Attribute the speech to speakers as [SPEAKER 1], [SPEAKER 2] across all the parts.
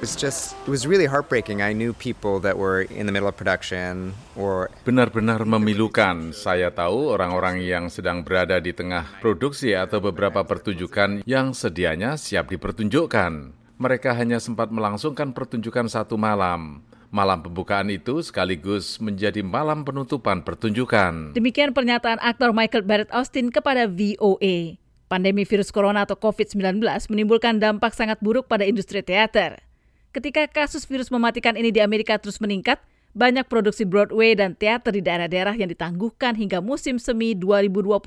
[SPEAKER 1] It's just, it was really heartbreaking. I knew people that were in the middle of production or
[SPEAKER 2] Benar-benar memilukan. Saya tahu orang-orang yang sedang berada di tengah produksi atau beberapa pertunjukan yang sedianya siap dipertunjukkan. Mereka hanya sempat melangsungkan pertunjukan satu malam. Malam pembukaan itu sekaligus menjadi malam penutupan pertunjukan.
[SPEAKER 3] Demikian pernyataan aktor Michael Barrett Austin kepada VOA. Pandemi virus corona atau COVID-19 menimbulkan dampak sangat buruk pada industri teater. Ketika kasus virus mematikan ini di Amerika terus meningkat, banyak produksi Broadway dan teater di daerah-daerah yang ditangguhkan hingga musim semi 2021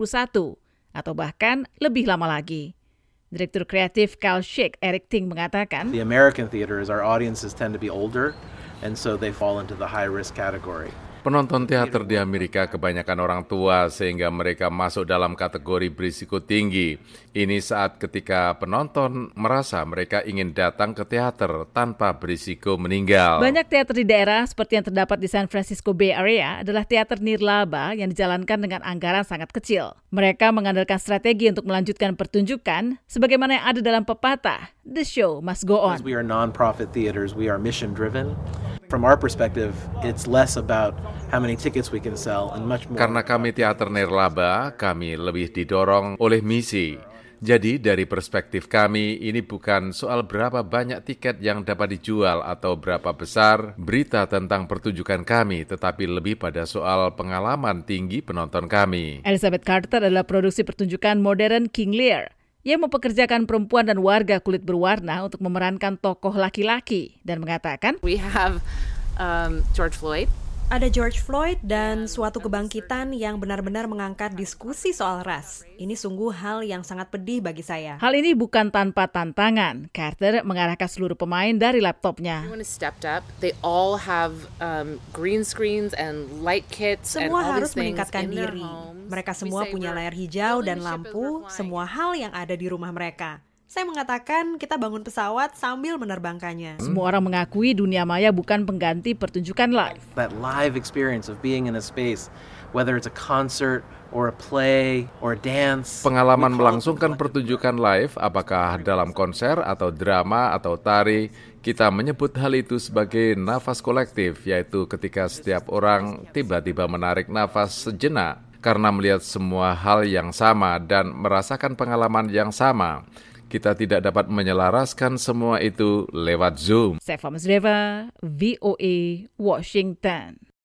[SPEAKER 3] atau bahkan lebih lama lagi. Direktur kreatif Cal Shake, Eric Ting mengatakan,
[SPEAKER 4] The American theaters, our audiences tend to be older, and so they fall into the high risk category.
[SPEAKER 2] Penonton teater di Amerika kebanyakan orang tua sehingga mereka masuk dalam kategori berisiko tinggi. Ini saat ketika penonton merasa mereka ingin datang ke teater tanpa berisiko meninggal.
[SPEAKER 3] Banyak teater di daerah seperti yang terdapat di San Francisco Bay Area adalah teater nirlaba yang dijalankan dengan anggaran sangat kecil. Mereka mengandalkan strategi untuk melanjutkan pertunjukan sebagaimana yang ada dalam pepatah, the show must go on.
[SPEAKER 4] As we are non-profit theaters, we are mission driven. From our perspective, it's less about how many tickets we can sell and much more.
[SPEAKER 2] Karena kami teater nirlaba, kami lebih didorong oleh misi. Jadi dari perspektif kami, ini bukan soal berapa banyak tiket yang dapat dijual atau berapa besar berita tentang pertunjukan kami, tetapi lebih pada soal pengalaman tinggi penonton kami.
[SPEAKER 3] Elizabeth Carter adalah produksi pertunjukan modern King Lear yang mempekerjakan perempuan dan warga kulit berwarna untuk memerankan tokoh laki-laki dan mengatakan,
[SPEAKER 5] We have um, George Floyd.
[SPEAKER 6] Ada George Floyd dan suatu kebangkitan yang benar-benar mengangkat diskusi soal ras. Ini sungguh hal yang sangat pedih bagi saya.
[SPEAKER 3] Hal ini bukan tanpa tantangan. Carter mengarahkan seluruh pemain dari laptopnya.
[SPEAKER 5] Um, green screens and light kits and
[SPEAKER 6] Semua
[SPEAKER 5] all
[SPEAKER 6] harus meningkatkan diri. Mereka semua punya layar hijau dan lampu, semua hal yang ada di rumah mereka. Saya mengatakan kita bangun pesawat sambil menerbangkannya.
[SPEAKER 3] Semua orang mengakui dunia maya bukan pengganti pertunjukan live.
[SPEAKER 4] that live experience of being in a space, whether it's a concert or a play or a dance.
[SPEAKER 2] Pengalaman melangsungkan pertunjukan live, apakah dalam konser atau drama atau tari, kita menyebut hal itu sebagai nafas kolektif, yaitu ketika setiap orang tiba-tiba menarik nafas sejenak karena melihat semua hal yang sama dan merasakan pengalaman yang sama. Kita tidak dapat menyelaraskan semua itu lewat Zoom.
[SPEAKER 3] Saya Masreva, VOA, Washington.